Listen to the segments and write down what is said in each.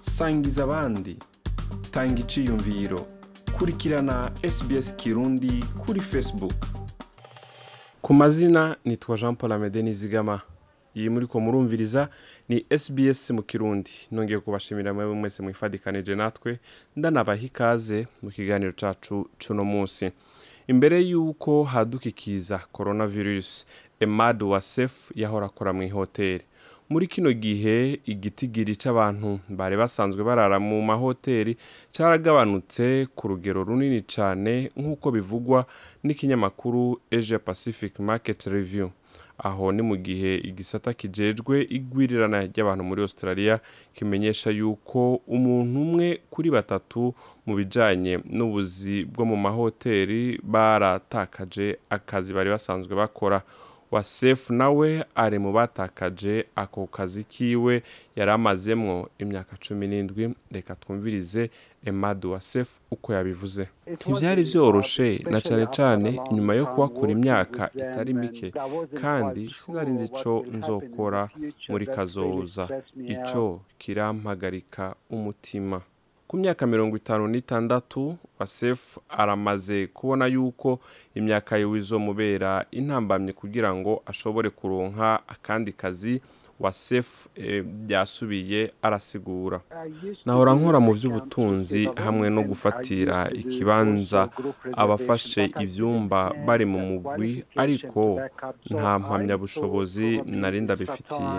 sangiza abandi tanga icyiyumviro kurikirana SBS kirundi kuri facebook ku mazina nitwa jean paul amede nizigama iyi muri ko murumviriza ni SBS mu kirundi nongeye kubashimira mwe mwese mwifadikanije natwe ndanabaha ikaze mu kiganiro cacu cuno munsi imbere y'uko hadukikiza coronavirus emad wasefu yahora akora mu ihoteli muri kino gihe igitigiri cy'abantu bari basanzwe barara mu mahoteli cyaragabanutse ku rugero runini cyane nk'uko bivugwa n'ikinyamakuru Asia Pacific Market Review aho ni mu gihe igisata kijejwe igwirirana ry'abantu muri Australia kimenyesha yuko umuntu umwe kuri batatu mu bijyanye n'ubuzi bwo mu mahoteli baratakaje akazi bari basanzwe bakora Wasefu nawe ari mu batakaje ako kazi kiwe yari amazemwo imyaka cumi n'indwi reka twumvirize Emadu Wasefu uko yabivuze ntibyari byoroshe na cyane cyane nyuma yo kuhakura imyaka itari mike kandi sinari nzi icyo nzokora muri kazoza icyo kirampagarika umutima ku myaka mirongo itanu n'itandatu wasef aramaze kubona yuko imyaka yiwe izomubera intambamye kugira ngo ashobore kuronka akandi kazi wa sefu eh, byasubiye arasigura nahora nkora mu by'ubutunzi hamwe no gufatira ikibanza abafashe ibyumba bari mu mugwi ariko nta mpamyabushobozi nari ndabifitiye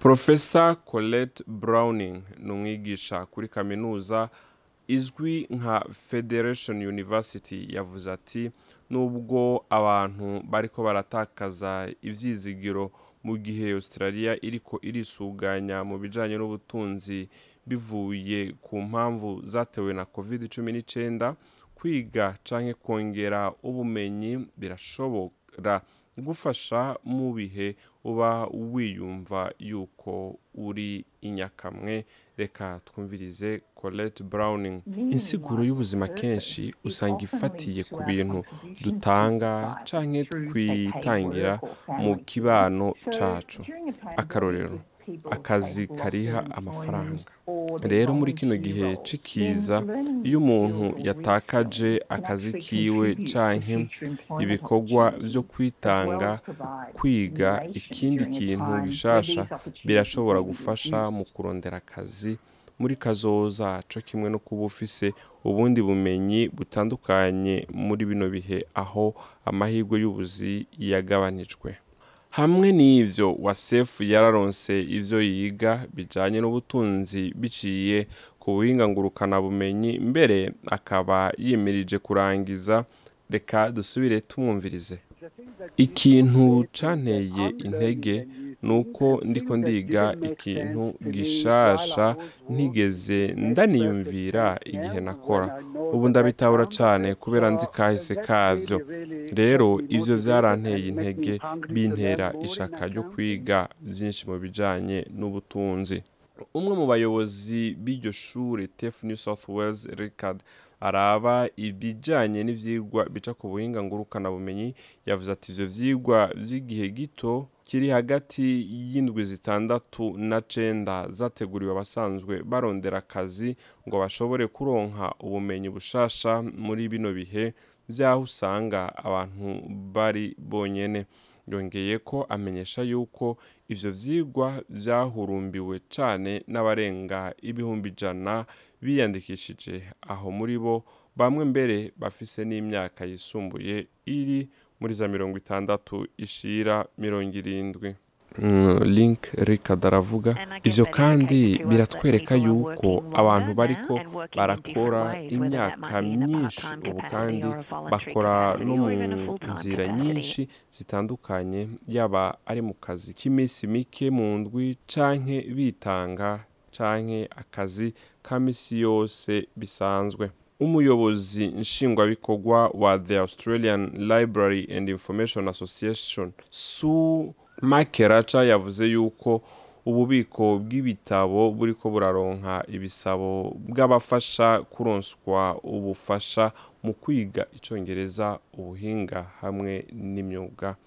porofesa colette browning ni umwigisha kuri kaminuza izwi nka federation university yavuze ati nubwo abantu bariko baratakaza ivyizigiro mu gihe australia iriko irisuganya mu bijyanye n'ubutunzi bivuye ku mpamvu zatewe na covid cumi n'icyenda kwiga canke kongera ubumenyi birashobora gufasha mu bihe uba wiyumva yuko uri inyakamwe reka twumvirize Colette Browning insiguro y'ubuzima kenshi usanga ifatiye ku bintu dutanga canke twitangira mu kibano cacu akarorero akazi kariha amafaranga rero muri kino gihe c'ikiza iyo umuntu yatakaje akazi kiwe canke ibikorwa byo kwitanga kwiga ikindi kintu bishasha birashobora gufasha mu kurondera akazi muri kazoza cyo kimwe no kuba ufise ubundi bumenyi butandukanye muri bino bihe aho amahirwe y'ubuzi yagabanijwe. hamwe n'ivyo wasefu yararonse ivyo yiga bijyanye n'ubutunzi biciye ku buhinga ngurukana bumenyi mbere akaba yimirije kurangiza reka dusubire tumwumvirize ikintu canteye intege ni uko ndiko ndiga ikintu gishasha ntigeze ndaniyumvira igihe nakora ubu ndabitabura cyane kubera nzi kahise kavyo rero ivyo byaranteye intege bintera ishaka ryo kwiga byinshi mu bijyanye n'ubutunzi umwe mu bayobozi b'iryo shuri tef new south wales ricard araba ibijyanye n'ibyigwa bica ku buhinga bumenyi yavuze ati ibyo byigwa by'igihe gito kiri hagati y'indwi zitandatu na cenda zateguriwe abasanzwe barondera akazi ngo bashobore kuronka ubumenyi bushasha muri bino bihe by'aho usanga abantu bari bonyene yongeye ko amenyesha yuko ivyo vyigwa vyahurumbiwe cane n'abarenga ibihumbi jana biyandikishije aho muri bo bamwe mbere bafise n'imyaka yisumbuye iri muri za mirongo itandatu ishira mirongo irindwi link rikada aravuga ibyo kandi biratwereka yuko abantu bariko barakora imyaka myinshi ubu kandi bakora no mu nzira nyinshi zitandukanye yaba ari mu kazi k'iminsi mike mu ndwi canke bitanga canke akazi ka yose bisanzwe umuyobozi nshingwabikorwa wa the australian library and information association su Mike Raca yavuze yuko ububiko bw'ibitabo buri ko buraronka ibisabo bw'abafasha kuronswa ubufasha mu kwiga icyongereza ubuhinga hamwe n'imyuga.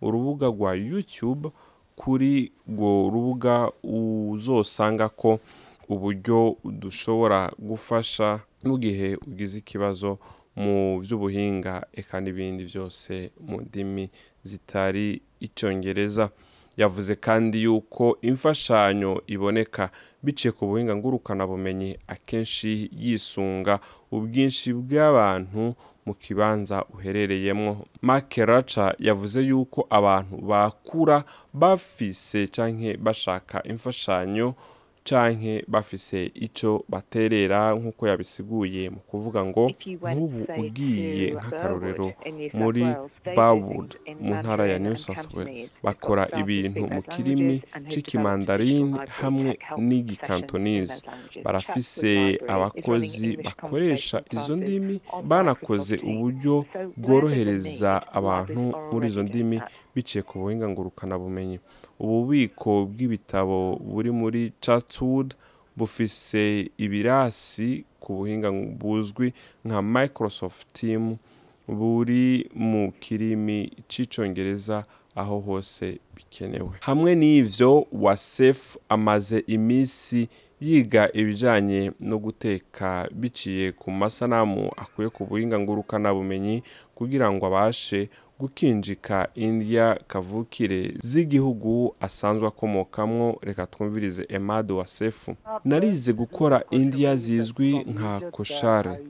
urubuga rwa YouTube, kuri urwo rubuga uzosanga ko uburyo dushobora gufasha mu gihe ugize ikibazo mu by'ubuhinga eka n'ibindi byose mu ndimi zitari icyongereza yavuze kandi yuko imfashanyo iboneka biciye ku buhinga ngurukanabumenyi akenshi yisunga ubwinshi bw'abantu mu kibanza uherereyemo makeraca yavuze yuko abantu bakura bafise canke bashaka imfashanyo canke bafise ico baterera nk'uko yabisiguye mu kuvuga ngo nk'ubu ugiye nk'akarorero muri Barwood mu ntara ya New South Wales bakora ibintu mu kirimi c'ikimandarini hamwe n'igikantonese barafise abakozi bakoresha izo ndimi banakoze uburyo bworohereza abantu muri izo ndimi biciye ku buhinga ngurukana bumenyi ububiko bw'ibitabo buri muri chatswood bufise ibirasi ku buhinga buzwi nka microsoft team buri mu kirimi cy'icongereza aho hose bikenewe hamwe n'ivyo wasef amaze iminsi yiga ibijanye no guteka biciye ku masanamu akuye ku buhinga ngurukanabumenyi kugira ngo abashe gukinjika India kavukire z'igihugu asanzwe akomokamwo reka twumvirize emade wasefu narize gukora India zizwi nka koshare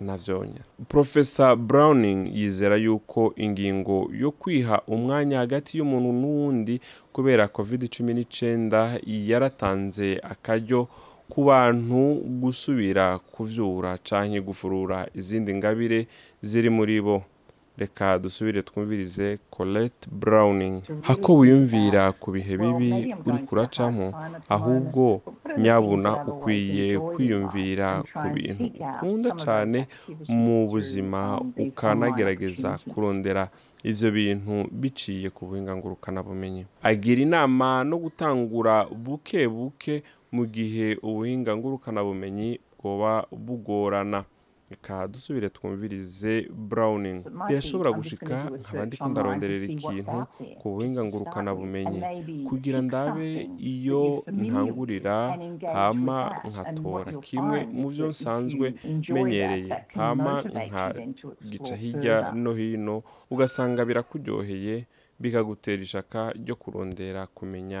na byonyine profesa Browning yizera yuko ingingo yo kwiha umwanya hagati y'umuntu n'uwundi kubera covid cumi n'icyenda yaratanze akaryo ku bantu gusubira kubyura cyangwa gufurura izindi ngabire ziri muri bo reka dusubire twumvirize colette browning hako wiyumvira ku bihe bibi uri kuracamo ahubwo nyabuna ukwiye kwiyumvira ku bintu ukunda cyane mu buzima ukanagerageza kurondera ibyo bintu biciye ku bumenyi agira inama no gutangura buke buke mu gihe ubuhinga ngurukanabumenyi bwoba bugorana reka dusubire twumvirize burawuningi birashobora gushika nkabandi ko ndaronderera ikintu ku buhinga bumenyi. kugira ndabe iyo ntangurira hama nkatora kimwe mu byo nsanzwe menyereye hama nkagica hirya no hino ugasanga birakuryoheye bikagutera ishaka ryo kurondera kumenya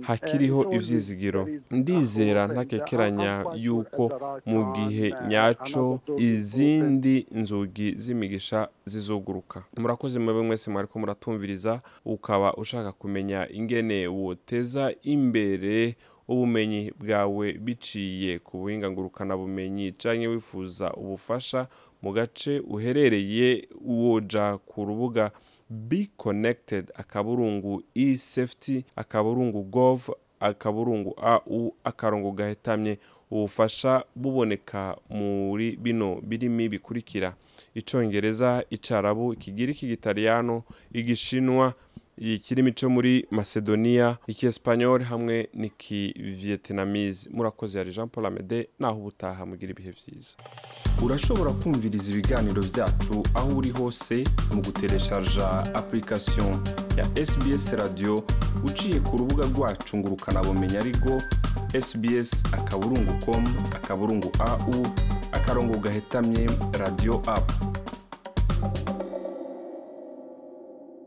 hakiriho ibyizigiro ndizera ntakekeranya yuko mu gihe nyacyo izindi nzugi z'imigisha zizuguruka murakoze mube mwese mwariko muratumviriza ukaba ushaka kumenya ingene woteza imbere ubumenyi bwawe biciye ku buhingangurukabumenyi cyangwa wifuza ubufasha mu gace uherereye woja ku rubuga be connected akaburungu e-safety akaburungu gov akaburungu au akarongo gahetamye ubufasha buboneka muri bino birimi bikurikira icyongereza icarabu ikigiriki igitaliyano igishinwa ikirimi cyo muri macedonia iki esipanyoli hamwe n'iki vietnamese murakoze yari jean paul amede naho ubutaha mugira ibihe byiza urashobora kumviriza ibiganiro byacu aho uri hose mu gutereshaja apurikasiyo ya sbs radiyo uciye ku rubuga rwacu ngo ukanabumenya ariko sbs akaburungu komu akaburungu au akarongo gahetamye radiyo apu